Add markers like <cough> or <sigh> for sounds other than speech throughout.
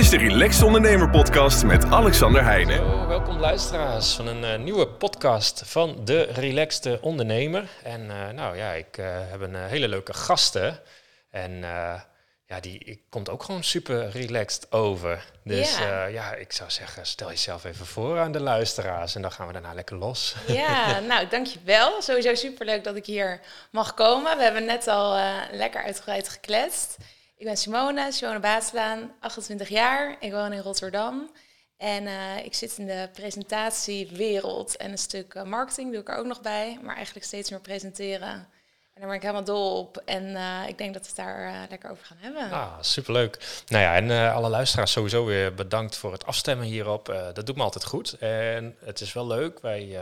is de Relaxed Ondernemer Podcast met Alexander Heijnen. Hallo, welkom luisteraars van een eh, nieuwe podcast van de Relaxed Ondernemer. En eh, nou ja, ik eh, heb een hele leuke gasten. En ja, die komt ook gewoon super relaxed over. Dus Ja. ik zou zeggen, stel jezelf even voor aan de luisteraars en dan gaan we daarna lekker los. Ja, <laughs> nou dankjewel. Sowieso superleuk dat ik hier mag komen. We hebben net al eh, lekker uitgebreid gekletst. Ik ben Simone, Simone Baaslaan, 28 jaar. Ik woon in Rotterdam. En eh, ik zit in de presentatiewereld en een stuk eh, marketing doe ik er ook nog bij. Maar eigenlijk steeds meer presenteren. En daar ben ik helemaal dol op. En eh, ik denk dat we het daar lekker over gaan hebben. Ah, superleuk. Nou ja, en alle luisteraars sowieso weer bedankt voor het afstemmen hierop. Dat doet me altijd goed. En het is wel leuk. Wij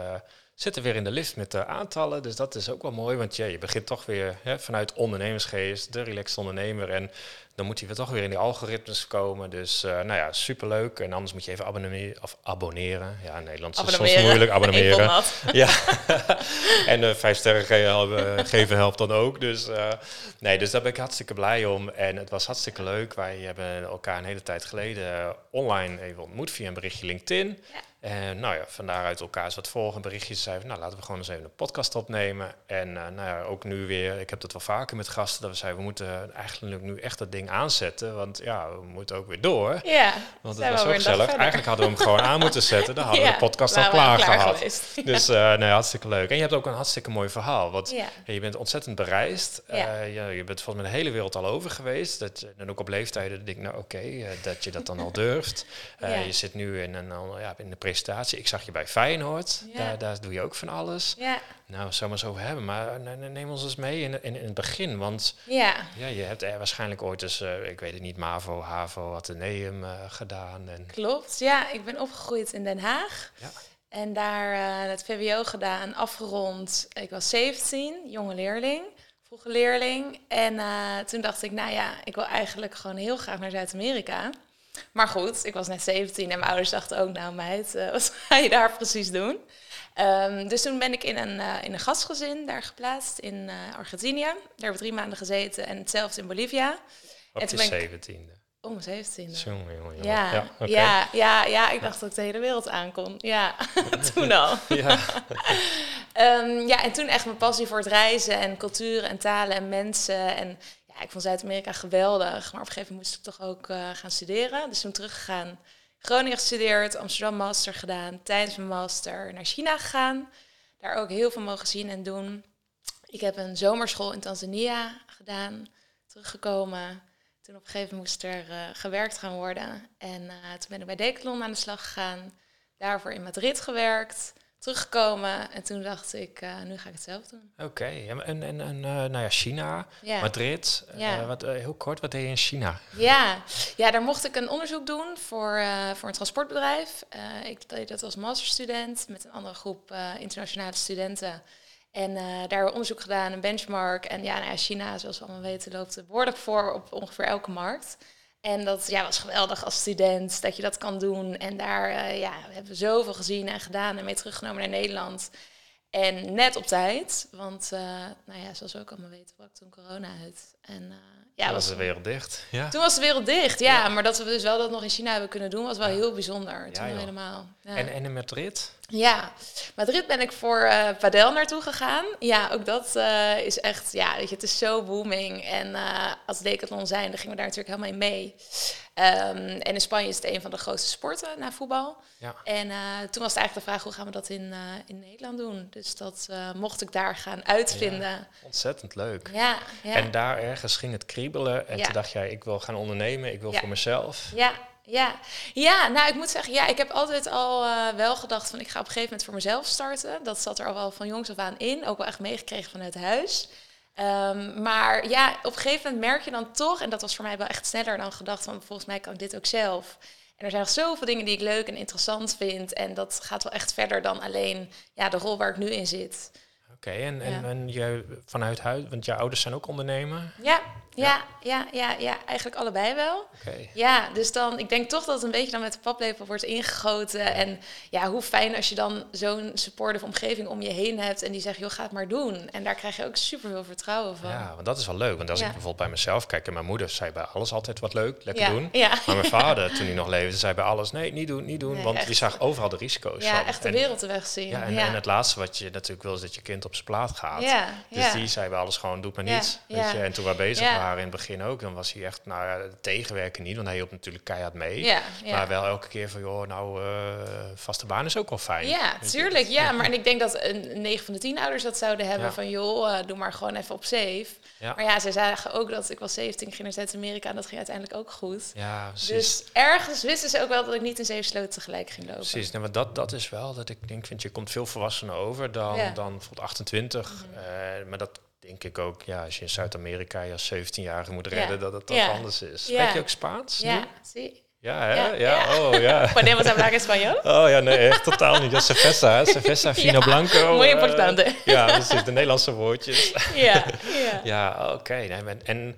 zitten weer in de lift met de aantallen. Dus dat is ook wel mooi. Want ja, je begint toch weer hè, vanuit ondernemersgeest, de relaxed ondernemer. En dan moet hij weer toch weer in die algoritmes komen. Dus eh, nou ja, superleuk. En anders moet je even abonneren. Of abonneren. Ja, in Nederland is soms moeilijk. <laughs> Abonneren. Ja, <laughs> en eh, vijf sterren ge- helpen- geven helpt dan ook. Dus, eh, nee, dus daar ben ik hartstikke blij om. En het was hartstikke leuk. Wij hebben elkaar een hele tijd geleden eh, online even ontmoet via een berichtje LinkedIn. Ja. En nou ja, van daaruit elkaar eens wat volgen, berichtjes. Zeiden we, nou laten we gewoon eens even een podcast opnemen. En eh, nou ja, ook nu weer, ik heb dat wel vaker met gasten, dat we zeiden, we moeten eigenlijk nu echt dat ding aanzetten. Want ja, we moeten ook weer door. Ja, Want het was ook gezellig. Eigenlijk hadden we hem gewoon aan moeten zetten. Dan hadden we de podcast al klaar, klaar gehad. geweest. Dus eh, nee, hartstikke leuk. En je hebt ook een hartstikke mooi verhaal. Want Ja. je bent ontzettend bereisd. Ja. Eh, ja, je bent volgens mij de hele wereld al over geweest. Dat, je- en ook op leeftijden denk ik, nou oké, dat je dat dan al durft. <laughs> Je zit nu in een, ja, in de presentatie. Ik zag je bij Feyenoord. Ja. Daar, daar doe je ook van alles. Ja, Nou, zou maar over hebben. Maar eh, ne- ne- neem ons eens mee in, in, in het begin. Want ja. ja, je hebt er waarschijnlijk ooit eens, eh, ik weet het niet, MAVO, HAVO, Atheneum eh, gedaan. En, Klopt, ja. Ik ben opgegroeid in Den Haag. Ja. En daar eh, het VWO gedaan, afgerond. Ik was 17, jonge leerling, vroege leerling. En eh, toen dacht ik, nou ja, ik wil eigenlijk gewoon heel graag naar Zuid-Amerika. Maar goed, ik was net 17 en mijn ouders dachten ook, nou meid, eh, wat ga je daar precies doen? Ehm, dus toen ben ik in een, eh, in een gastgezin daar geplaatst in eh, Argentinië. Daar heb ik drie maanden gezeten en hetzelfde in Bolivia. op En je toen ben ik- zeventiende. Oh, mijn 17e. Jongen, jongen. Ja, ja, oké. ja, ja, ik dacht dat ik de hele wereld aankon. Ja, <laughs> <laughs> toen al. Ja. <laughs> Ehm, ja, en toen echt mijn passie voor het reizen en culturen en talen en mensen. En ik vond Zuid-Amerika geweldig. Maar op een gegeven moment moest ik toch ook eh, gaan studeren. Dus toen teruggegaan. Groningen gestudeerd, Amsterdam master gedaan. Tijdens mijn master naar China gegaan. Daar ook heel veel mogen zien en doen. Ik heb een zomerschool in Tanzania gedaan. Teruggekomen. Toen op een gegeven moment moest er eh, gewerkt gaan worden. En eh, toen ben ik bij Decathlon aan de slag gegaan. Daarvoor in Madrid gewerkt. Teruggekomen. En toen dacht ik, eh, nu ga ik het zelf doen. Oké, en, en, en, en, eh, nou ja, China, Ja. Madrid. eh, Ja. wat, heel kort, wat deed je in China? Ja, ja, daar mocht ik een onderzoek doen voor, voor een transportbedrijf. Ik deed dat als masterstudent met een andere groep internationale studenten. En daar hebben we onderzoek gedaan, een benchmark. En ja, nou ja, China, zoals we allemaal weten, loopt behoorlijk voor op ongeveer elke markt. En dat ja, was geweldig als student, dat je dat kan doen. En daar eh, ja, we hebben we zoveel gezien en gedaan en mee teruggenomen naar Nederland. En net op tijd, want eh, nou ja, zoals we ook allemaal weten, brak toen corona uit. En eh, ja, Ja, was de wereld dicht. Ja. toen was de wereld dicht, ja. Maar dat we dus wel dat nog in China hebben kunnen doen, was wel heel bijzonder. Toen helemaal. Ja. En, en in Madrid? ja, Madrid ben ik voor eh padel naartoe gegaan. Ja, ook dat is echt, ja, weet je, het is zo booming. En als Decathlon zijn, dan gingen we daar natuurlijk helemaal in mee. Ehm, en in Spanje is het een van de grootste sporten na voetbal. Ja. En eh, toen was het eigenlijk de vraag, hoe gaan we dat in, eh, in Nederland doen? Dus dat eh, mocht ik daar gaan uitvinden. Ontzettend leuk. Ja, ja. En daar ergens ging het kriebelen. En toen dacht jij, ik wil gaan ondernemen. Ik wil voor mezelf. Ja, ja. ja, nou ik moet zeggen, ja, ik heb altijd al wel gedacht van ik ga op een gegeven moment voor mezelf starten. Dat zat er al wel van jongs af aan in, ook wel echt meegekregen vanuit huis. Ehm, maar ja, op een gegeven moment merk je dan toch, en dat was voor mij wel echt sneller dan gedacht, van volgens mij kan ik dit ook zelf. En er zijn nog zoveel dingen die ik leuk en interessant vind. En dat gaat wel echt verder dan alleen ja, de rol waar ik nu in zit. Oké, en, en, Ja. en vanuit huis, want jouw ouders zijn ook ondernemer? Ja, ja, ja, ja, ja, eigenlijk allebei wel. Oké. Ja, dus dan, ik denk toch dat het een beetje dan met de paplepel wordt ingegoten. En ja, hoe fijn als je dan zo'n supportive omgeving om je heen hebt en die zegt, joh, ga het maar doen. En daar krijg je ook super veel vertrouwen van. Ja, want dat is wel leuk. Want als Ja. ik bijvoorbeeld bij mezelf kijk, en mijn moeder zei bij alles altijd wat leuk, lekker ja, doen. Ja, Maar mijn <laughs> vader, toen hij nog leefde, zei bij alles, nee, niet doen, niet doen. Nee, want echt. die zag overal de risico's ja van. echt de wereld te wegzien. Ja, en, ja. en het laatste wat je natuurlijk wil, is dat je kind op zijn plaat gaat. ja, Dus die zei bij alles gewoon, doe maar niets. Weet je? En toen we bezig waren in het begin ook, dan was hij echt, nou ja, tegenwerken niet, want hij hielp natuurlijk keihard mee. Maar wel elke keer van, joh, nou, eh, vaste baan is ook wel fijn. Ja, tuurlijk. Ja, <laughs> maar en ik denk dat een 9 van de 10 ouders dat zouden hebben van joh, eh, doe maar gewoon even op safe. Maar ja, zij zagen ook dat ik was 17, ik ging naar Zuid-Amerika en dat ging uiteindelijk ook goed. Ja, precies. Dus ergens wisten ze ook wel dat ik niet in zeven sloten tegelijk ging lopen. Precies, nee, maar dat, dat is wel dat ik denk, vind je komt veel volwassener over dan, dan bijvoorbeeld 28. Mhm. Eh, maar dat denk ik ook, ja, als je in Zuid-Amerika je als 17-jarige moet redden, dat het toch anders is. Ja. Spreek je ook Spaans? Ja, zie. Ja, hè? Ja, Ja, ja. oh ja. Podemos hablar español? Oh ja, nee, echt totaal niet. Cerveza, hè? cerveza, <laughs> vino Ja, blanco. muy eh, importante. <laughs> ja, precies, de Nederlandse woordjes. <laughs> Ja, ja. Ja, oké. nee, en, en,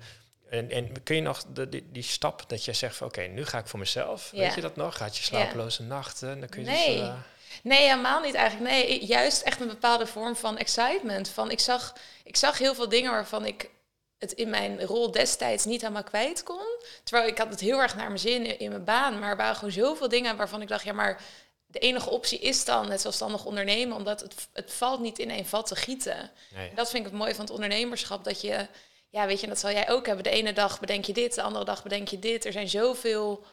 en, en kun je nog de, die, die stap dat je zegt van oké, nu ga ik voor mezelf. Weet je dat nog? Gaat je slapeloze nachten? Dan kun je Nee. dus, eh, Nee, helemaal niet eigenlijk. Nee, juist echt een bepaalde vorm van excitement. Van ik, zag, ik zag heel veel dingen waarvan ik het in mijn rol destijds niet helemaal kwijt kon. Terwijl ik had het heel erg naar mijn zin in, mijn baan. Maar er waren gewoon zoveel dingen waarvan ik dacht, ja, maar de enige optie is dan het zelfstandig ondernemen. Omdat het, het valt niet in één vat te gieten. nee. Dat vind ik het mooie van het ondernemerschap. Dat je, ja, weet je, dat zal jij ook hebben. De ene dag bedenk je dit, de andere dag bedenk je dit. Er zijn zoveel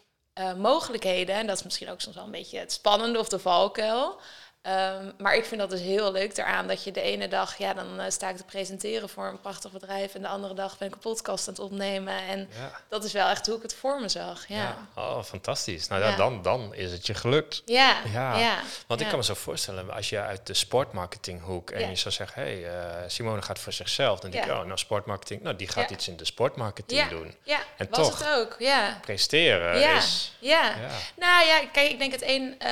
mogelijkheden. En dat is misschien ook soms wel een beetje het spannende of de valkuil. Ehm, maar ik vind dat dus heel leuk eraan dat je de ene dag, ja, dan eh, sta ik te presenteren voor een prachtig bedrijf. En de andere dag ben ik een podcast aan het opnemen. En Ja. dat is wel echt hoe ik het voor me zag. Ja, Ja. Oh, fantastisch. Nou ja, dan, dan is het je gelukt. ja, Ja. ja. Want ik kan me zo voorstellen, als je uit de sportmarketinghoek en Ja. je zou zeggen, hé, hey, eh, Simone gaat voor zichzelf. Dan denk je, oh, nou sportmarketing, nou die gaat Ja. iets in de sportmarketing Ja. doen. Ja, En was toch. het ook. Ja, Presteren ja, is... ja. Ja. Nou ja, kijk, ik denk het een eh,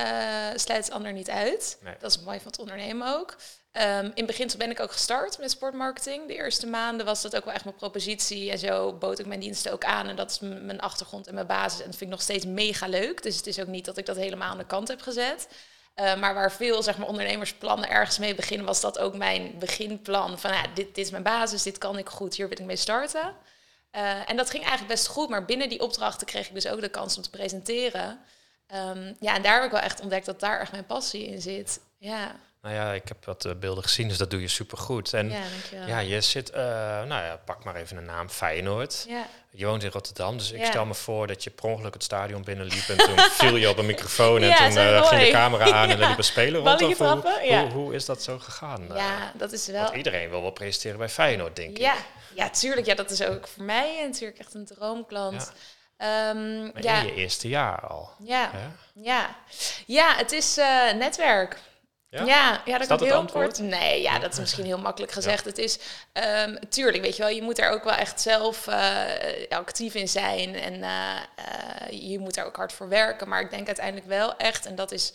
sluit het ander niet uit. Dat is mooi van het ondernemen ook. Ehm, in beginsel ben ik ook gestart met sportmarketing. De eerste maanden was dat ook wel echt mijn propositie. En zo bood ik mijn diensten ook aan. En dat is mijn achtergrond en mijn basis. En dat vind ik nog steeds mega leuk. Dus het is ook niet dat ik dat helemaal aan de kant heb gezet. Eh, maar waar veel zeg maar, ondernemersplannen ergens mee beginnen, was dat ook mijn beginplan. Van ja, dit, dit is mijn basis, dit kan ik goed, hier wil ik mee starten. Eh, en dat ging eigenlijk best goed, maar binnen die opdrachten kreeg ik dus ook de kans om te presenteren. Ehm, ja, en daar heb ik wel echt ontdekt dat daar echt mijn passie in zit. Ja, Nou ja, ik heb wat eh, beelden gezien, dus dat doe je supergoed. En ja dankjewel. ja, je zit, eh, nou ja, pak maar even een naam, Feyenoord. ja. Je woont in Rotterdam, dus ik Ja. stel me voor dat je per ongeluk het stadion binnenliep en toen <laughs> viel je op een microfoon en toen eh, ging de camera aan en er <laughs> liep een speler rond. Of hoe, hoe, hoe is dat zo gegaan? Ja, dat is wel... Want iedereen wil wel presteren bij Feyenoord, denk ik. Ja, ja, tuurlijk. Ja, dat is ook voor mij natuurlijk echt een droomklant. Ehm, ja, in je eerste jaar al. ja, Hè? ja. ja, het is eh, netwerk. Ja? Ja, ja, dat Is dat heel antwoord? kort. Nee, ja, dat is misschien <laughs> heel makkelijk gezegd. Het is, ehm, tuurlijk, weet je wel, je moet daar ook wel echt zelf eh, actief in zijn. En eh, je moet daar ook hard voor werken. Maar ik denk uiteindelijk wel echt, en dat is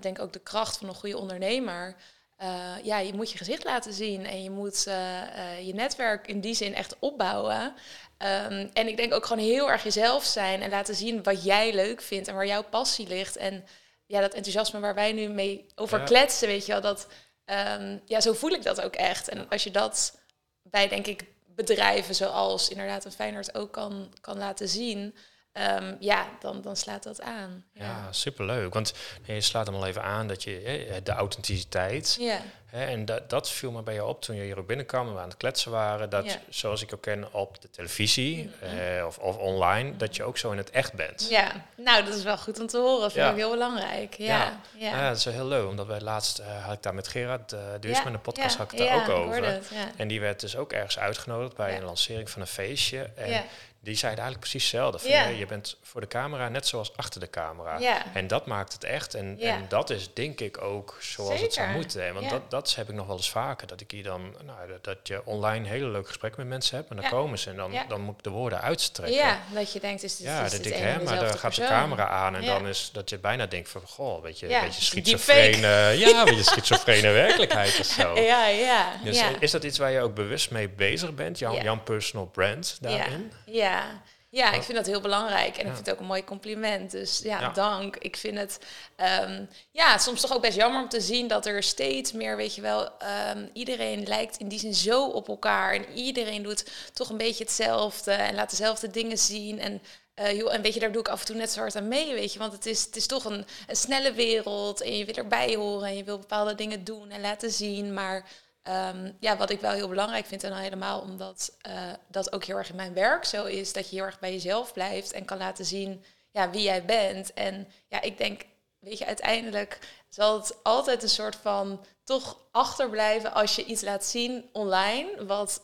denk ik ook de kracht van een goede ondernemer. Eh, ja, je moet je gezicht laten zien en je moet eh, eh, je netwerk in die zin echt opbouwen. Ehm, en ik denk ook gewoon heel erg jezelf zijn en laten zien wat jij leuk vindt en waar jouw passie ligt. En ja, dat enthousiasme waar wij nu mee over Ja. kletsen, weet je wel, dat, ehm, ja, zo voel ik dat ook echt. En als je dat bij, denk ik, bedrijven zoals inderdaad een Feyenoord ook kan, kan laten zien, ehm, ja, dan, dan slaat dat aan. Ja, superleuk. Want je slaat hem al even aan dat je de authenticiteit. ja. Hè, en dat, dat viel me bij je op toen je hier ook binnenkwam en we aan het kletsen waren. Dat, Ja. zoals ik ook ken op de televisie eh, of, of online, dat je ook zo in het echt bent. Ja, nou, dat is wel goed om te horen. Dat vind Ja. ik heel belangrijk. Ja, Ja. dat is wel heel leuk, omdat wij laatst eh, had ik daar met Gerard uh, Duursma in de podcast had ik daar ook over. het. En die werd dus ook ergens uitgenodigd bij een lancering van een feestje. En Ja. Die zeiden eigenlijk precies hetzelfde. Van, je bent voor de camera net zoals achter de camera. En dat maakt het echt. En, en dat is denk ik ook zoals het zou moeten. hè. Want dat, heb ik nog wel eens vaker. Dat ik hier dan, nou, dat, dat je online hele leuke gesprekken met mensen hebt. En dan komen ze en dan, dan moet ik de woorden uitstrekken. Ja, dat je denkt, is dit, Ja, is dat ik, hè, maar dan gaat de persoon? camera aan en dan is dat je bijna denkt van, goh, Ja, een beetje schizofrene, ja, een beetje schizofrene <laughs> werkelijkheid of zo. Ja, ja. Dus is dat iets waar je ook bewust mee bezig bent, jouw, jouw personal brand daarin? Ja, ja. ja ik vind dat heel belangrijk. En ik vind het ook een mooi compliment. Dus ja, Ja. dank. Ik vind het ehm, ja, soms toch ook best jammer om te zien dat er steeds meer, weet je wel, ehm, iedereen lijkt in die zin zo op elkaar. En iedereen doet toch een beetje hetzelfde en laat dezelfde dingen zien. En, eh, joh, en weet je, daar doe ik af en toe net zo hard aan mee, weet je. Want het is, het is toch een, een snelle wereld en je wil erbij horen en je wil bepaalde dingen doen en laten zien. Maar Ehm, ja, wat ik wel heel belangrijk vind, en dan helemaal omdat eh, dat ook heel erg in mijn werk zo is, dat je heel erg bij jezelf blijft en kan laten zien ja, wie jij bent. En ja, ik denk, weet je, uiteindelijk zal het altijd een soort van toch achterblijven als je iets laat zien online, wat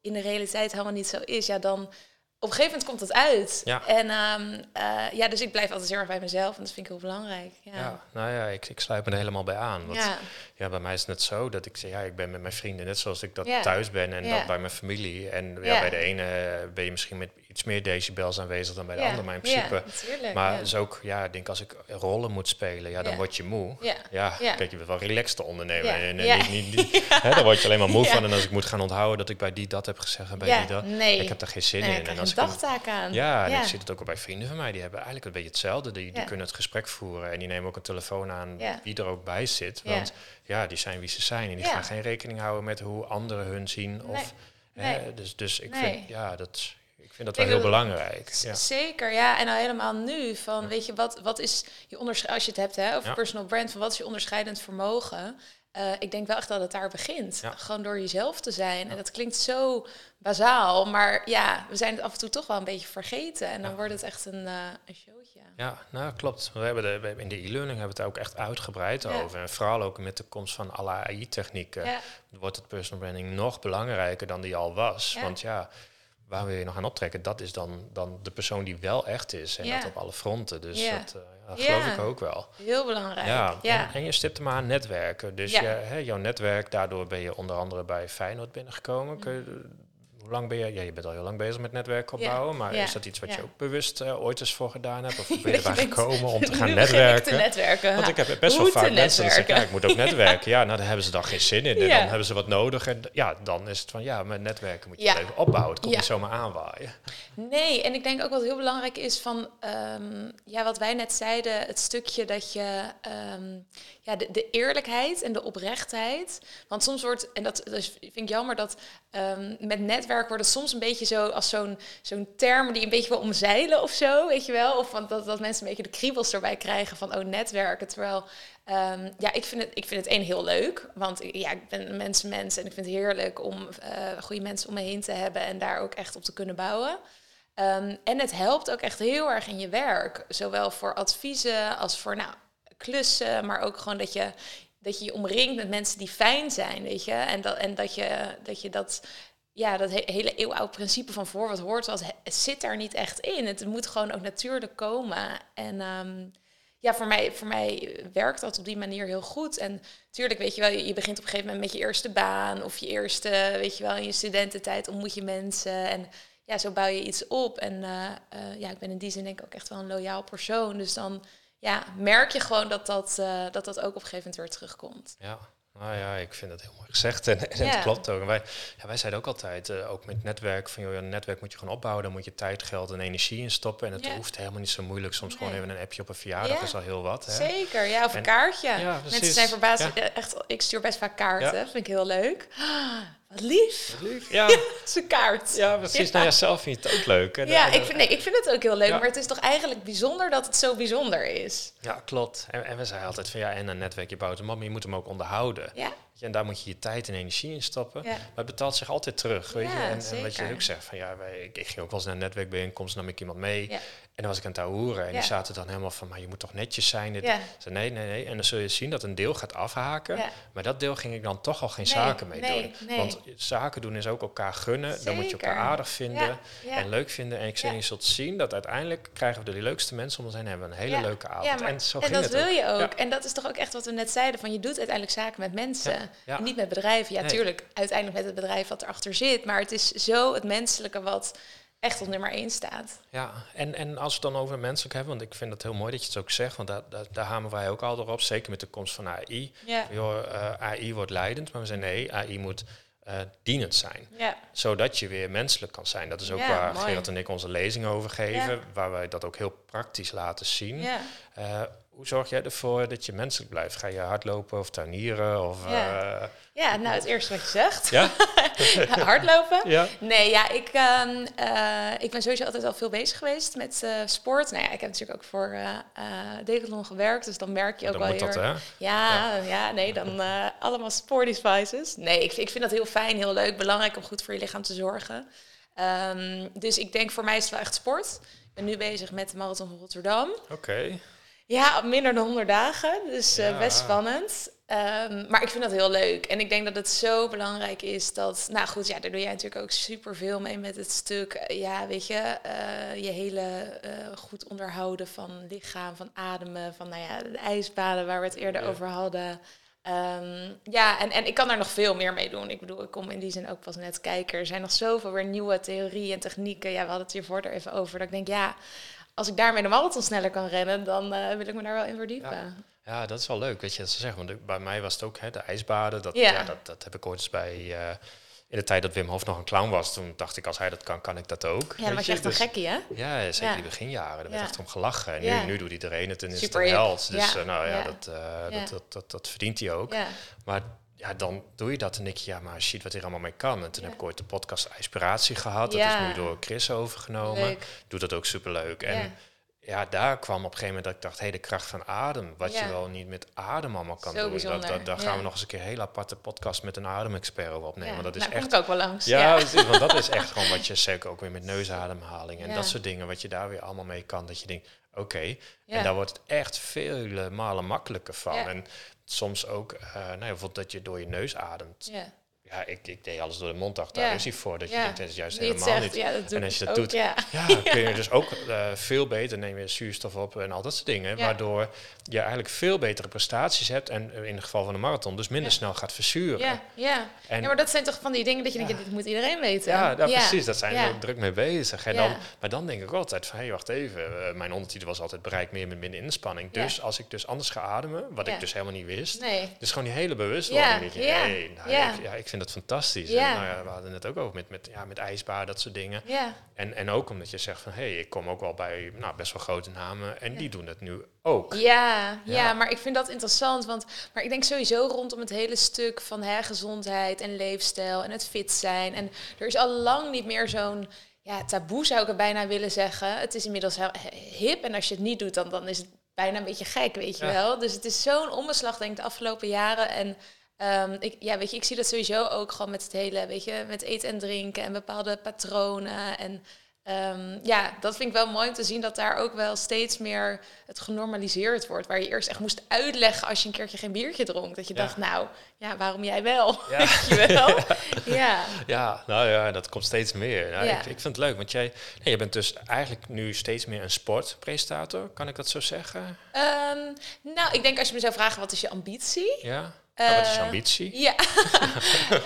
in de realiteit helemaal niet zo is. Ja, dan op een gegeven moment komt het uit. Ja. En ehm, eh, ja, dus ik blijf altijd heel erg bij mezelf en dat vind ik heel belangrijk. Ja, Ja, nou ja, ik, ik sluit me er helemaal bij aan. Want ja. ja, bij mij is het net zo dat ik zeg, ja, ik ben met mijn vrienden net zoals ik dat thuis ben en dat bij mijn familie. En ja, Ja. bij de ene ben je misschien met iets meer decibels aanwezig dan bij de ander, maar in principe. Natuurlijk. maar is ook, ja, ik denk als ik rollen moet spelen, ja, dan word je moe. Ja. Kijk, je bent wel relaxed te ondernemen. Ja. En, en niet, niet, niet- <laughs> hè, dan word je alleen maar moe van. En als ik moet gaan onthouden dat ik bij die dat heb gezegd en bij die dat. nee. Ik heb daar geen zin Nee, in. krijg als een dagtaak aan. ja, en ja. ik zie het ook al bij vrienden van mij. Die hebben eigenlijk een beetje hetzelfde. Die, die kunnen het gesprek voeren en die nemen ook een telefoon aan Ja. wie er ook bij zit. Want ja, die zijn wie ze zijn. En die gaan geen rekening houden met hoe anderen hun zien. Of, Nee. hè, dus, dus ik Nee. vind, ja, dat, ik vind dat wel heel dat- belangrijk. Ja. Zeker, ja. En al helemaal nu van, weet je, wat, wat is je onderscheid, als je het hebt hè, over Ja. personal brand, van wat is je onderscheidend vermogen? Eh, ik denk wel echt dat het daar begint. Ja. Gewoon door jezelf te zijn. En dat klinkt zo bazaal, maar ja, we zijn het af en toe toch wel een beetje vergeten. En dan Ja. wordt het echt een, eh, een showtje. Ja, nou klopt. We hebben, de, we hebben in de e-learning hebben we het ook echt uitgebreid over. En vooral ook met de komst van alle AI-technieken wordt het personal branding nog belangrijker dan die al was. Want ja, waar wil je nog aan optrekken? Dat is dan, dan de persoon die wel echt is. En Ja. dat op alle fronten. Dus Ja. dat, eh, dat geloof Ja. ik ook wel. heel belangrijk. Ja, En, en je stipt hem aan netwerken. Dus je, hè, jouw netwerk, daardoor ben je onder andere bij Feyenoord binnengekomen. Kun je, hoe lang ben je? Ja, je bent al heel lang bezig met netwerk opbouwen. Maar Ja. is dat iets wat je ook bewust eh, ooit eens voor gedaan hebt? Of <laughs> ben je erbij gekomen om te <laughs> gaan te netwerken? netwerken. Want ik heb best wel vaak mensen die zeggen, ik moet ook netwerken. Ja, nou, daar hebben ze dan geen zin in. En dan hebben ze wat nodig. En ja, dan is het van, ja, met netwerken moet je even opbouwen. Het komt niet zomaar aanwaaien. Nee, en ik denk ook wat heel belangrijk is van, ehm, ja, wat wij net zeiden, het stukje dat je, ehm, ja, de, eerlijkheid en de oprechtheid. Want soms wordt, en dat, vind ik jammer, dat ehm, met netwerk wordt het soms een beetje zo als zo'n zo'n term die een beetje wil omzeilen of zo, weet je wel? Of want dat, dat mensen een beetje de kriebels erbij krijgen van, oh, netwerken. Terwijl, ehm, ja, ik vind, het, ik vind het één heel leuk, want ja, ik ben een mensenmens en ik vind het heerlijk om eh, goede mensen om me heen te hebben en daar ook echt op te kunnen bouwen. Ehm, en het helpt ook echt heel erg in je werk. Zowel voor adviezen als voor nou, klussen, maar ook gewoon dat je dat je je omringt met mensen die fijn zijn, weet je. En dat, en dat je dat, je dat ja, dat he- hele eeuwoud principe van voor wat hoort, het zit daar niet echt in. Het moet gewoon ook natuurlijk komen. En ehm, ja, voor mij, voor mij werkt dat op die manier heel goed. En tuurlijk, weet je wel, je, je begint op een gegeven moment met je eerste baan of je eerste, weet je wel, in je studententijd ontmoet je mensen. En ja, zo bouw je iets op. En eh, eh, ja, ik ben in die zin denk ik ook echt wel een loyaal persoon. Dus dan ja, merk je gewoon dat dat, eh, dat dat ook op een gegeven moment weer terugkomt. Ja, nou ja, ik vind het heel mooi gezegd en, en Ja. het klopt ook. En wij, ja, wij zeiden ook altijd, eh, ook met netwerk, van joh, een netwerk moet je gewoon opbouwen, daar moet je tijd, geld en energie in stoppen. En het Ja. hoeft helemaal niet zo moeilijk. Soms gewoon even een appje op een verjaardag Ja. is al heel wat. Hè? Zeker, ja, of een En- kaartje. Ja, Mensen zijn verbaasd. Eh, Echt, ik stuur best vaak kaarten. Vind ik heel leuk. Wat lief. Ja, <laughs> een kaart. ja, precies. Ja. Nou ja, zelf vind je het ook leuk. En, Ja, ik vind, nee, ik vind het ook heel leuk, Ja. maar het is toch eigenlijk bijzonder dat het zo bijzonder is. Ja, klopt. En, en we zeiden altijd van ja, en een netwerk, je bouwt hem op, maar je moet hem ook onderhouden. Ja, En daar moet je je tijd en energie in stoppen. ja. Maar het betaalt zich altijd terug, weet je. Ja, En, en wat je ook zegt, van ja, wij, ik, ik ging ook wel eens naar een netwerkbijeenkomst, nam ik iemand mee. Ja. En dan was ik aan het horen en Ja. die zaten dan helemaal van, maar je moet toch netjes zijn. Dit. Ja. Zei, nee, nee, nee. En dan zul je zien dat een deel gaat afhaken. Ja. Maar dat deel ging ik dan toch al geen Nee, zaken mee nee, doen. nee. Want zaken doen is ook elkaar gunnen. Dan moet je elkaar aardig vinden en leuk vinden. En ik zei, je zult zien dat uiteindelijk krijgen we de leukste mensen om ons heen. Hebben we een hele leuke avond. Ja, maar- en zo en ging dat het wil je ook. En dat is toch ook echt wat we net zeiden: van je doet uiteindelijk zaken met mensen. En niet met bedrijven. Ja, tuurlijk, uiteindelijk met het bedrijf wat erachter zit. Maar het is zo het menselijke wat echt op nummer één staat. Ja, en, en als we het dan over menselijk hebben, want ik vind het heel mooi dat je het ook zegt, want daar, daar, daar hameren wij ook al op, zeker met de komst van AI. Ja, Joh, eh, AI wordt leidend, maar we zeggen nee, AI moet eh, dienend zijn. ja, Zodat je weer menselijk kan zijn. Dat is ook Ja, waar mooi. Gerard en ik onze lezing over geven, waar wij dat ook heel praktisch laten zien. ja. Hoe zorg jij ervoor dat je menselijk blijft? Ga je hardlopen of tuinieren? Of, Ja. eh, ja, nou het eerste wat je zegt. <laughs> ja? Hardlopen. ja? Nee, ja, ik, ehm, eh, ik ben sowieso altijd al veel bezig geweest met eh, sport. Nou ja, ik heb natuurlijk ook voor Decathlon gewerkt, dus dan merk je ook Dan wel moet dat, heel... hè? Ja, ja, nee, dan <laughs> allemaal sport devices. Nee, ik, ik vind dat heel fijn, heel leuk, belangrijk om goed voor je lichaam te zorgen. Ehm, dus ik denk voor mij is het wel echt sport. Ik ben nu bezig met de Marathon van Rotterdam. Oké. Ja, minder dan 100 dagen, dus eh, best spannend. Ehm, maar ik vind dat heel leuk. En ik denk dat het zo belangrijk is dat... Nou goed, ja, daar doe jij natuurlijk ook superveel mee met het stuk... eh, ja, weet je, eh, je hele goed onderhouden van lichaam, van ademen... van nou ja, de ijsbaden waar we het eerder Ja. over hadden... Ehm, ja, en, en ik kan er nog veel meer mee doen. Ik bedoel, ik kom in die zin ook pas net kijken. Er zijn nog zoveel weer nieuwe theorieën en technieken. Ja, we hadden het hiervoor er even over. Dat ik denk, ja, als ik daarmee de marathon sneller kan rennen, dan eh, wil ik me daar wel in verdiepen. Ja, dat is wel leuk, weet je, dat ze zeggen. Want bij mij was het ook hè, de ijsbaden. Dat, Ja. ja. dat, dat heb ik ooit eens bij... eh, in de tijd dat Wim Hof nog een clown was, toen dacht ik, als hij dat kan, kan ik dat ook. Ja, weet was je echt een Dus- gekkie, hè? Ja, zeker Ja. die beginjaren. Daar werd echt om gelachen. En nu, Ja. nu doet iedereen het en is Super het een held. Dus eh, nou ja. Dat. Dat, dat, dat, dat verdient hij ook. Maar ja, dan doe je dat en je, ja, maar shit, wat hier allemaal mee kan. En toen Ja. heb ik ooit de podcast Inspiratie gehad. Dat Ja. is nu door Chris overgenomen. leuk. Doet dat ook superleuk. En Ja. ja, daar kwam op een gegeven moment dat ik dacht, hé, de kracht van adem. Wat je wel niet met adem allemaal kan Zo doen. Dat, dat, daar gaan we nog eens een keer een hele aparte podcast met een ademexpert over opnemen. ja. Want dat is nou, echt ik ook wel langs. ja, want dat is echt <laughs> gewoon wat je zeker ook weer met neusademhaling en dat soort dingen, wat je daar weer allemaal mee kan. Dat je denkt, oké, Ja. en daar wordt het echt vele malen makkelijker van. Ja. En soms ook, eh nou bijvoorbeeld dat je door je neus ademt. ja. Ja, ik, ik deed alles door de mond dacht, daar is hij voor. Dat je denkt, dat is juist helemaal zegt, niet. ja, dat En als je dat ook, doet, ja. <laughs> Kun je dus ook eh, veel beter neem je zuurstof op en al dat soort dingen. Waardoor je eigenlijk veel betere prestaties hebt. En in het geval van de marathon dus minder snel gaat verzuren. Ja, ja. En ja, maar dat zijn toch van die dingen dat je denkt, dit moet iedereen weten. Ja, nou, precies. Daar zijn we ook druk mee bezig. En dan, maar dan denk ik altijd van, hé, wacht even. eh, mijn ondertitel was altijd bereik meer met minder inspanning. Dus als ik dus anders ga ademen, wat ik dus helemaal niet wist. Nee. Dus gewoon die hele bewustwording. Ja, ja, hey, nou, ja. Ik, ja, ik vind dat fantastisch. Ja. En, nou ja, we hadden het ook over met, met, ja, met ijsbaar, dat soort dingen. Ja, En, en ook omdat je zegt van, hé, hey, ik kom ook wel bij nou, best wel grote namen. En die doen het nu ook. Ja, ja, maar ik vind dat interessant. Want, maar ik denk sowieso rondom het hele stuk van hè, gezondheid en leefstijl en het fit zijn. En er is al lang niet meer zo'n ja, taboe, zou ik het bijna willen zeggen. Het is inmiddels heel hip en als je het niet doet, dan, dan is het bijna een beetje gek, weet je wel. Dus het is zo'n omslag, denk ik, de afgelopen jaren. En ehm, ik, ja, weet je, ik zie dat sowieso ook gewoon met het hele, weet je, met eten en drinken en bepaalde patronen. En Ehm, ja, dat vind ik wel mooi om te zien dat daar ook wel steeds meer het genormaliseerd wordt. Waar je eerst echt moest uitleggen als je een keertje geen biertje dronk. Dat je Ja. dacht, nou, ja, waarom jij wel? Ja. <laughs> Weet je wel? <laughs> ja. Ja, nou ja, dat komt steeds meer. Nou, Ja. ik, ik vind het leuk, want jij nee, je bent dus eigenlijk nu steeds meer een sportpresentator. Kan ik dat zo zeggen? Ehm, nou, ik denk als je me zou vragen, wat is je ambitie? Ja? Nou, wat is je Eh, ambitie? Ja. <laughs>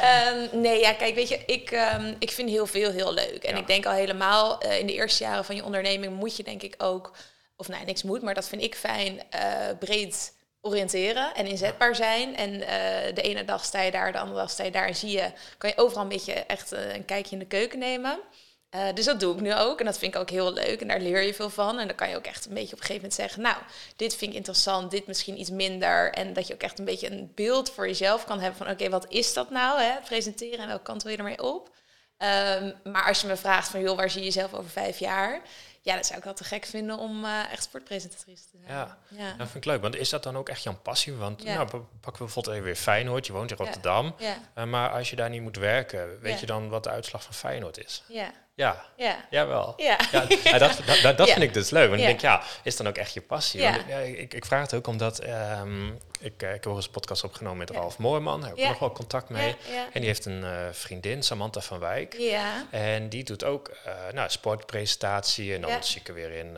Ehm, nee, ja, kijk, weet je, ik, ehm, ik vind heel veel heel leuk. En Ja. ik denk al helemaal eh, in de eerste jaren van je onderneming moet je denk ik ook, of nou, niks moet, maar dat vind ik fijn, eh, breed oriënteren en inzetbaar zijn. En de ene dag sta je daar, de andere dag sta je daar en zie je, kan je overal een beetje echt een kijkje in de keuken nemen. Eh, dus dat doe ik nu ook en dat vind ik ook heel leuk en daar leer je veel van. En dan kan je ook echt een beetje op een gegeven moment zeggen, nou, dit vind ik interessant, dit misschien iets minder. En dat je ook echt een beetje een beeld voor jezelf kan hebben van, oké, wat is dat nou, hè? presenteren en welke kant wil je ermee op? Ehm, maar als je me vraagt van, joh, waar zie je jezelf over vijf jaar? Ja, dat zou ik wel te gek vinden om eh, echt sportpresentatrice te zijn. Ja. ja. Dat vind ik leuk, want is dat dan ook echt jouw passie? Want Ja. nou, pa- pakken we bijvoorbeeld even weer Feyenoord, je woont in. Rotterdam. Ja, Eh, maar als je daar niet moet werken, weet je dan wat de uitslag van Feyenoord is? ja. Ja, Ja. jawel. Ja. Ja, <laughs> ja, dat, dat, dat, dat Ja. vind ik dus leuk. Want Ja. ik denk, ja, is dan ook echt je passie? Ja. Ik, ik vraag het ook omdat ehm, ik, eh, ik heb eens een podcast opgenomen met. Ralf Moorman. Daar heb ik nog wel contact mee. En die heeft een eh, vriendin, Samantha van Wijk. Ja. En die doet ook eh nou, sportpresentatie. En dan zie ik er weer in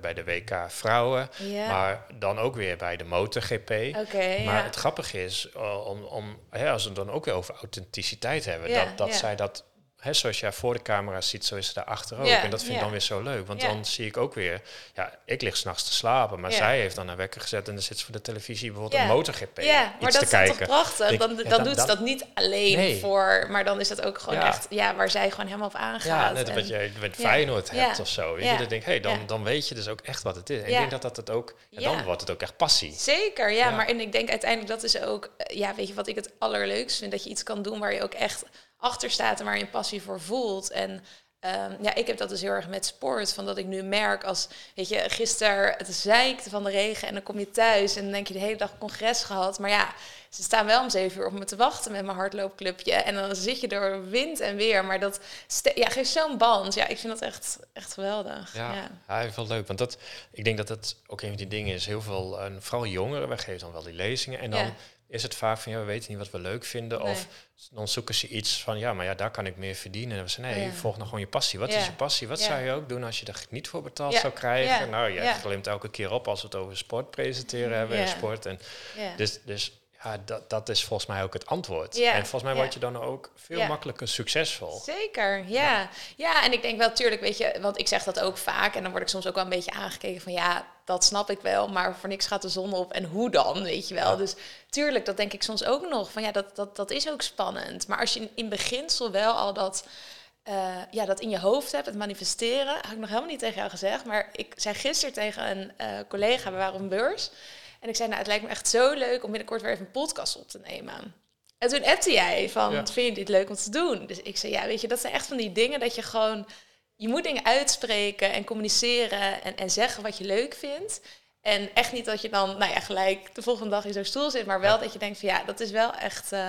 bij de WK Vrouwen. Ja. Maar dan ook weer bij de MotoGP. Oké, Maar het grappige is, om, om, hè, als we het dan ook weer over authenticiteit hebben, dat, dat zij dat, hè, zoals jij voor de camera ziet, zo is ze daar achter ook. En dat vind ik dan weer zo leuk, want dan zie ik ook weer, ja, ik lig s'nachts te slapen, maar zij heeft dan een wekker gezet en dan zit ze voor de televisie bijvoorbeeld een MotoGP Ja, maar dat is kijken. toch prachtig? Ik- Dan, ja, dan doet ze dat- niet alleen Nee. voor, maar dan is dat ook gewoon Ja. echt ja, waar zij gewoon helemaal op aangaat. Ja, net En- wat je met. Feyenoord hebt of zo. Je, dan denk ik, hey, dan, dan weet je dus ook echt wat het is. En ik denk dat dat het ook, dan wordt het ook echt passie. Zeker, ja, Ja. Maar en ik denk uiteindelijk dat is ook, eh, ja, weet je wat ik het allerleukst vind? Dat je iets kan doen waar je ook echt achter staat en waar je een passie voor voelt. En ehm, ja, ik heb dat dus heel erg met sport. Van dat ik nu merk als, weet je, gisteren het zeikte van de regen en dan kom je thuis en dan denk je de hele dag congres gehad. Maar ja, ze staan wel om zeven uur op me te wachten met mijn hardloopclubje. En dan zit je door wind en weer. Maar dat ja, geeft zo'n band. Ja, ik vind dat echt, echt geweldig. Ja, ja. ja. leuk. Want dat, ik denk dat dat ook een van die dingen is. Heel veel, en vooral jongeren, wij geven dan wel die lezingen. En dan Ja. Is het vaak van, ja, we weten niet wat we leuk vinden. Nee. Of dan zoeken ze iets van, ja, maar ja, daar kan ik meer verdienen. En we zeggen, nee, Ja. volg nou gewoon je passie. Wat Ja. is je passie? Wat Ja. zou je ook doen als je er niet voor betaald zou krijgen? Nou, je Ja. glimt elke keer op als we het over sport presenteren hebben en sport. En dus, dus ja, dat, dat is volgens mij ook het antwoord. Ja. En volgens mij Ja. word je dan ook veel Ja. makkelijker succesvol. Zeker, ja. ja. en ik denk wel, tuurlijk, weet je, want ik zeg dat ook vaak. En dan word ik soms ook wel een beetje aangekeken van, ja, dat snap ik wel. Maar voor niks gaat de zon op. En hoe dan, weet je wel. Dus tuurlijk, dat denk ik soms ook nog. Van ja, dat, dat, dat is ook spannend. Maar als je in, in beginsel wel al dat... eh, ja, dat in je hoofd hebt, het manifesteren, had ik nog helemaal niet tegen jou gezegd. Maar ik zei gisteren tegen een eh, collega, we waren op een beurs. En ik zei, nou, het lijkt me echt zo leuk om binnenkort weer even een podcast op te nemen. En toen appte jij van, Ja. vind je dit leuk om te doen? Dus ik zei, ja, weet je, dat zijn echt van die dingen dat je gewoon... Je moet dingen uitspreken en communiceren en, en zeggen wat je leuk vindt. En echt niet dat je dan, nou ja, gelijk de volgende dag in zo'n stoel zit. Maar wel Ja. dat je denkt van, ja, dat is wel echt eh,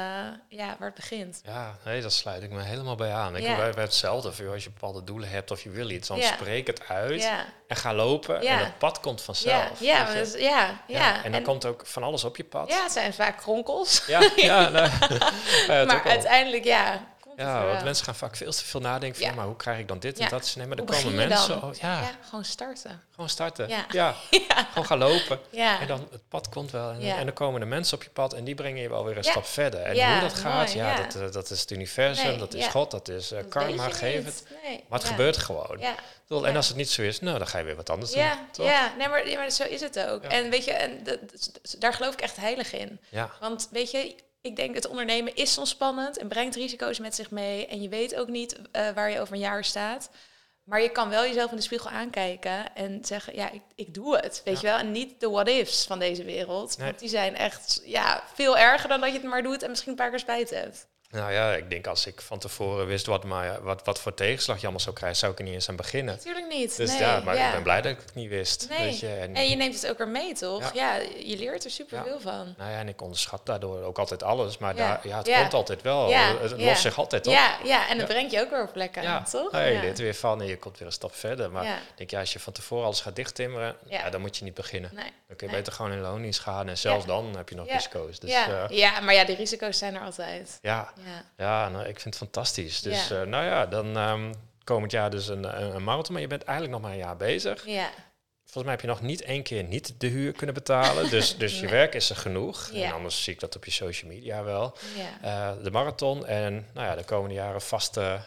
ja, waar het begint. Ja, nee, dat sluit ik me helemaal bij aan. Ik, Ja. wij, wij hebben hetzelfde. Of als je bepaalde doelen hebt of je wil iets, dan Ja. spreek het uit en ga lopen. Ja. En het pad komt vanzelf. ja, ja, ja. Ja, En dan komt ook van alles op je pad. ja, het zijn vaak kronkels. ja, ja, <laughs> maar uiteindelijk, ja, Ja, er want mensen gaan vaak veel te veel nadenken van, Ja. maar hoe krijg ik dan dit Ja. en dat? Nee, maar dan Hoe komen mensen. oh, ja, ja, gewoon starten. gewoon starten. Ja. <laughs> Gewoon gaan lopen. En dan het pad komt wel. En, en dan komen de mensen op je pad en die brengen je wel weer een stap verder. En hoe dat gaat, mooi, ja. Dat, eh, dat is het universum, Nee, dat is. God, dat is eh, karma, geef het. Nee. Maar het gebeurt gewoon. Bedoel, En als het niet zo is, nou, dan ga je weer wat anders doen. Toch? ja. Nee, maar, maar zo is het ook. En weet je, en dat- daar geloof ik echt heilig in. Want weet je, ik denk het ondernemen is soms spannend en brengt risico's met zich mee. En je weet ook niet eh, waar je over een jaar staat. Maar je kan wel jezelf in de spiegel aankijken en zeggen, ja, ik, ik doe het. Weet Ja. je wel? En niet de what-ifs van deze wereld. Nee. Want die zijn echt ja, veel erger dan dat je het maar doet en misschien een paar keer spijt hebt. Nou ja, ik denk als ik van tevoren wist wat, maar, wat, wat voor tegenslag je allemaal zou krijgen, zou ik er niet eens aan beginnen. Natuurlijk niet. Dus nee, ja, maar ja. ik ben blij dat ik het niet wist. Nee. Weet je? En, En je neemt het ook weer mee, toch? Ja. Ja, je leert er superveel van. nou ja, en ik onderschat daardoor ook altijd alles. Maar Ja. daar, ja, het Ja. komt altijd wel. Ja. Het Ja. lost zich altijd op. Ja, ja, en dat Ja. brengt je ook weer op plekken, Ja, toch? Nou, je ja. leert er weer van en je komt weer een stap verder. Maar Ja. ik denk, ja, als je van tevoren alles gaat dichttimmeren, Ja. ja. dan moet je niet beginnen. Nee. Dan kun je beter gewoon in loondienst gaan en zelfs Ja. dan heb je nog Ja. risico's. Dus ja. ja, ja, maar ja, de risico's zijn er altijd. ja, Ja, ja nou, ik vind het fantastisch. Dus eh, nou ja, dan ehm, komend jaar dus een, een, een marathon, maar je bent eigenlijk nog maar een jaar bezig. ja. Volgens mij heb je nog niet één keer niet de huur kunnen betalen. Dus, <laughs> dus je werk is er genoeg. Ja. En anders zie ik dat op je social media wel. ja. Eh, de marathon en nou ja, de komende jaren vaste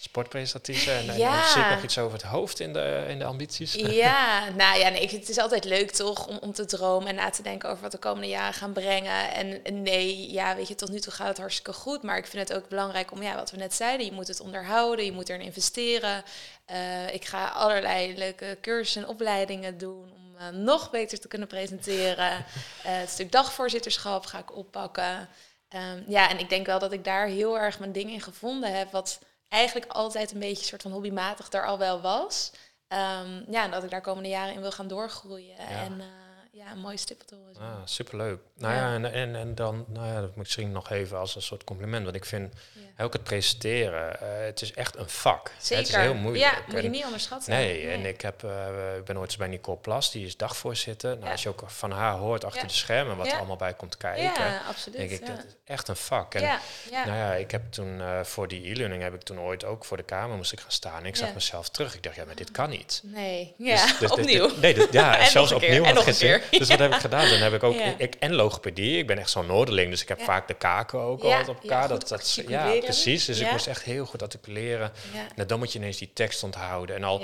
sportpresentatrice. En, en Ja. zie ik nog iets over het hoofd in de, in de ambities? Ja, <laughs> nou ja, nee, het is altijd leuk toch om, om te dromen en na te denken over wat de komende jaren gaan brengen. En en nee, ja, weet je, tot nu toe gaat het hartstikke goed. Maar ik vind het ook belangrijk om, ja, wat we net zeiden, je moet het onderhouden, je moet erin investeren. Eh, ik ga allerlei leuke cursussen en opleidingen doen om eh, nog beter te kunnen presenteren. <laughs> Eh, het stuk dagvoorzitterschap ga ik oppakken. Ehm, ja, en ik denk wel dat ik daar heel erg mijn ding in gevonden heb, wat eigenlijk altijd een beetje soort van hobbymatig daar al wel was. Ehm, ja, en dat ik daar komende jaren in wil gaan doorgroeien. En eh, ja, een mooie stip te horen. Ah, superleuk. Nou ja, Ja. en, en, en dan, nou ja, dat misschien nog even als een soort compliment. Want ik vind Ja. ook het presenteren, eh, het is echt een vak. Zeker. Het is heel moeilijk. Ja, moet je niet onderschatten. Nee, en ik, heb, eh, ik ben ooit eens bij Nicole Plas, die is dagvoorzitter. Nou, Ja. Als je ook van haar hoort achter Ja. de schermen wat Ja. er allemaal bij komt kijken, Ja, absoluut. denk ik, ja. dat is echt een vak. En ja, ja. nou ja, ik heb toen eh, voor die e-learning heb ik toen ooit ook voor de kamer moest ik gaan staan. En ik zag Ja. mezelf terug. Ik dacht, ja, maar dit kan niet. Nee, ja, Dus- dus dit- opnieuw. dit- nee, dit- ja, <laughs> zelfs opnieuw. en nog een keer. <laughs> Dus wat heb ik gedaan? Dan heb ik ook, ik en logopedie. Ik ben echt zo'n noorderling, dus ik heb vaak de kaken ook altijd op elkaar. dat, dat, ja, precies. Dus ik moest echt heel goed articuleren. En dan moet je ineens die tekst onthouden. En, al.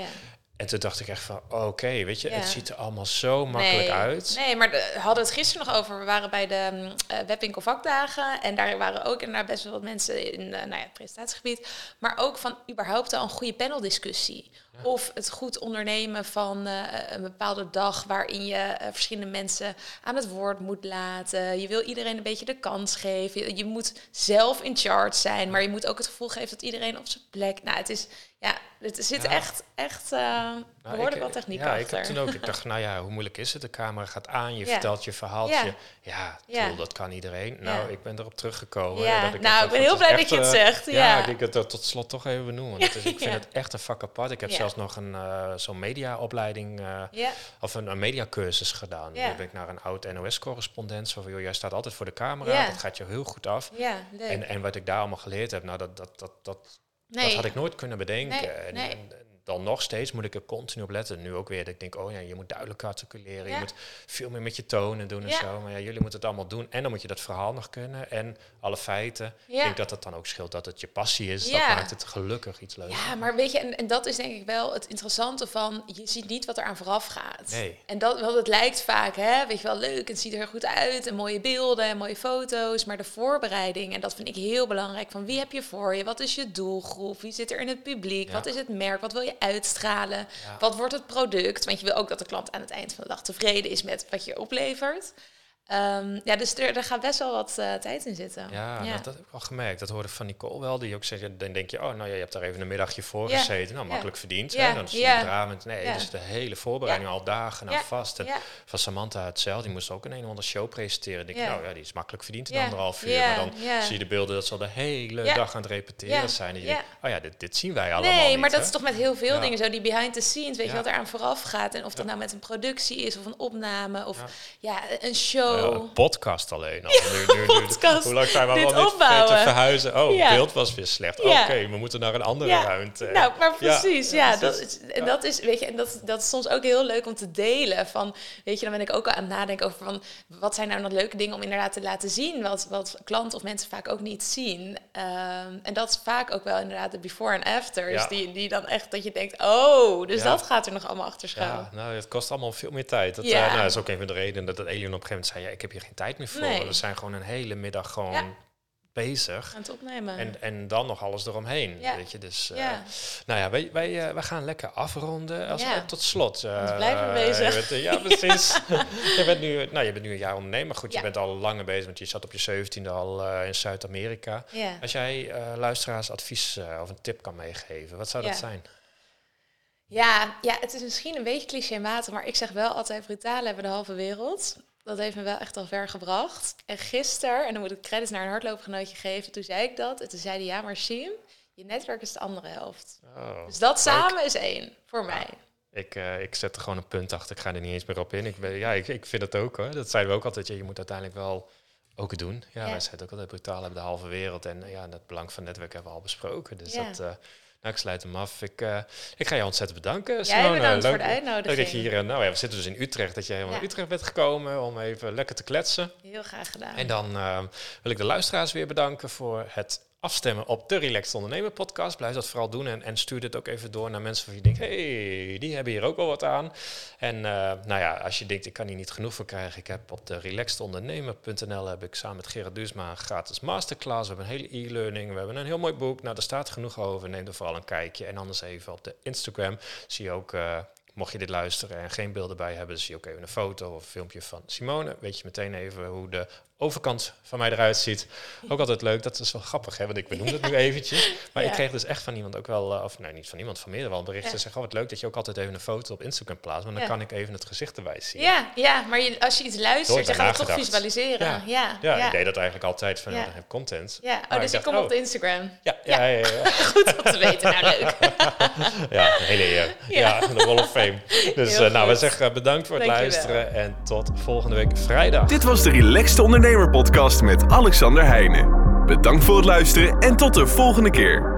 En toen dacht ik echt van, oké, weet je, Ja. het ziet er allemaal zo makkelijk nee, uit. Nee, maar de- we hadden het gisteren nog over. We waren bij de mm, eh, webwinkel vakdagen. En daar waren ook inderdaad best wel wat mensen in eh, nou ja, het presentatiegebied. Maar ook van überhaupt al een goede paneldiscussie. Of het goed ondernemen van eh, een bepaalde dag waarin je verschillende mensen aan het woord moet laten. Je wil iedereen een beetje de kans geven. Je, je moet zelf in charge zijn, maar je moet ook het gevoel geven dat iedereen op zijn plek. Nou, het is ja, het zit Ja. echt, echt uh, Nou, behoorlijk ik- wat techniek Ja, achter. ik heb toen ook, ik dacht, <laughs> nou ja, hoe moeilijk is het? De camera gaat aan, je Ja. vertelt je verhaaltje. Ja. Ja, dat kan iedereen. Nou, ik ben erop teruggekomen. Ja, dat ik nou, ik ben heel blij dat je het eh, zegt, Ja, ja. ik denk dat dat tot slot toch even benoemen. Is, ik <laughs> vind het echt een vak apart. Ik heb zelfs nog een eh, zo'n mediaopleiding, eh of een, een mediacursus gedaan. Daar ben ik naar een oud NOS-correspondent. Zo van, joh, jij staat altijd voor de camera, dat gaat je heel goed af. En, en wat ik daar allemaal geleerd heb, nou, dat, dat, dat, dat, nee. dat had ik nooit kunnen bedenken. Nee, en, nee. en dan nog steeds moet ik er continu op letten. Nu ook weer dat ik denk, oh ja, je moet duidelijk articuleren. Ja. Je moet veel meer met je tonen doen en Ja. zo. Maar ja, jullie moeten het allemaal doen. En dan moet je dat verhaal nog kunnen. En alle feiten. Ja. Ik denk dat het dan ook scheelt dat het je passie is. Ja. Dat maakt het gelukkig iets leuker. Ja, maar weet je, en, en dat is denk ik wel het interessante van, je ziet niet wat er aan vooraf gaat. Nee. En dat, want het lijkt vaak, hè, weet je wel, leuk, het ziet er goed uit en mooie beelden en mooie foto's, maar de voorbereiding, en dat vind ik heel belangrijk, van wie heb je voor je, wat is je doelgroep, wie zit er in het publiek, wat is het merk, wat wil je uitstralen, Ja. wat wordt het product, want je wil ook dat de klant aan het eind van de dag tevreden is met wat je oplevert. Ehm, ja, dus er, er gaat best wel wat eh, tijd in zitten. Ja, Dat, dat heb ik wel gemerkt. Dat hoorde ik van Nicole wel. Die ook zei, dan denk je, oh, nou ja, je hebt daar even een middagje voor Ja. gezeten. Nou, makkelijk verdiend. Ja. Hè? Dan is het Ja. drama. Nee, dus de hele voorbereiding al dagen aan Ja. vast. En van Samantha hetzelfde. Die moest ook een een of andere show presenteren. Ik denk, Ja. nou ja, die is makkelijk verdiend in anderhalf uur. Ja. Maar dan zie je de beelden dat ze al de hele dag aan het repeteren zijn. En je Ja. denkt, oh ja, dit, dit zien wij allemaal Nee, niet, maar dat hè? is toch met heel veel dingen zo, die behind the scenes, weet je wat er aan vooraf gaat. En of dat nou met een productie is, of een opname, of Ja. een show. Een podcast alleen al. Nu, nu, nu, podcast. Hoe lang zijn we al niet te verhuizen? Oh, Ja. het beeld was weer slecht. Ja. Oké, we moeten naar een andere Ja. ruimte. Nou, maar Ja. precies, ja. Ja, dat is, en dat is, weet je, en dat, dat is soms ook heel leuk om te delen. Van, weet je, dan ben ik ook aan het nadenken over van, wat zijn nou nog leuke dingen om inderdaad te laten zien, wat, wat klanten of mensen vaak ook niet zien. Ehm, en dat is vaak ook wel inderdaad de before en afters, Ja. die, die dan echt, dat je denkt, oh, dus Ja. dat gaat er nog allemaal achter schuil. Ja, nou, het kost allemaal veel meer tijd. Dat, Ja. eh, nou, dat is ook een van de redenen dat het Alien op een gegeven moment zei... Ja, ik heb hier geen tijd meer voor. Nee. We zijn gewoon een hele middag gewoon Ja. bezig. Aan het opnemen. En, en dan nog alles eromheen, Ja. weet je. Dus, eh, nou ja, wij, wij, eh, wij gaan lekker afronden. Als, tot slot. Anders blijven we bezig. je bent, ja, precies. <laughs> je, bent nu, nou, je bent nu een jaar ondernemer. Goed, je bent al langer bezig, want je zat op je zeventiende al in Zuid-Amerika. Als jij luisteraars advies of een tip kan meegeven, wat zou dat zijn? Ja, ja, het is misschien een beetje clichématig, maar ik zeg wel altijd brutalen hebben de halve wereld. Dat heeft me wel echt al ver gebracht. En gisteren, en dan moet ik credits naar een hardloopgenootje geven, toen zei ik dat. En toen zei hij, ja, maar Siem, je netwerk is de andere helft. Oh. Dus dat samen is één, voor mij. Ik, eh, ik zet er gewoon een punt achter. Ik ga er niet eens meer op in. Ik, ben, ja, ik, ik vind het ook hoor. Dat zeiden we ook altijd. Je moet uiteindelijk wel ook doen. Ja, Ja. wij zeiden ook altijd brutaal hebben de halve wereld. En eh, ja, het belang van netwerk hebben we al besproken. Dus Ja. dat, eh, nou, ik sluit hem af. Ik, eh, ik ga je ontzettend bedanken. Jij Simone. bedankt leuk, voor de Leuk uitnodiging. dat je hier, eh, nou ja, we zitten dus in Utrecht. Dat je helemaal Ja. naar Utrecht bent gekomen om even lekker te kletsen. Heel graag gedaan. En dan eh, wil ik de luisteraars weer bedanken voor het afstemmen op de Relaxed Ondernemer podcast. Blijf dat vooral doen en, en stuur dit ook even door naar mensen van je denkt, hey, die hebben hier ook wel wat aan. En eh, nou ja, als je denkt, ik kan hier niet genoeg voor krijgen. Ik heb op de relaxedondernemer.nl heb ik samen met Gerard Duursma een gratis masterclass. We hebben een hele e-learning, we hebben een heel mooi boek. Nou, daar staat genoeg over. Neem er vooral een kijkje. En anders even op de Instagram zie je ook... eh, Mocht je dit luisteren en geen beelden bij hebben, zie je ook even een foto of een filmpje van Simone. Weet je meteen even hoe de overkant van mij eruit ziet. Ook altijd leuk. Dat is wel grappig, hè? Want ik benoem het nu <laughs> eventjes. Maar Ja. ik kreeg dus echt van iemand ook wel, eh, of nee, niet van iemand, van meerdere wel een bericht. Ja. Ze zeggen, oh, wat leuk dat je ook altijd even een foto op Instagram plaatst. Want dan Ja. kan ik even het gezicht erbij zien. Ja, ja, maar je, als je iets luistert, bij gaat het toch visualiseren. Ja. Ja, Ja, ja. ik deed dat eigenlijk altijd van, dan heb ik content. Ja, Maar oh, dus ik dacht, kom oh, op de Instagram. Ja, ja, ja. ja, ja. <laughs> Goed om te weten. Nou, leuk. <laughs> Ja, een hele eer. Ja, de Wall of Fame. Dus eh, nou, we zeggen bedankt voor het luisteren en tot volgende week vrijdag. Dit was de Relaxed Podcast met Alexander Heijnen. Bedankt voor het luisteren en tot de volgende keer.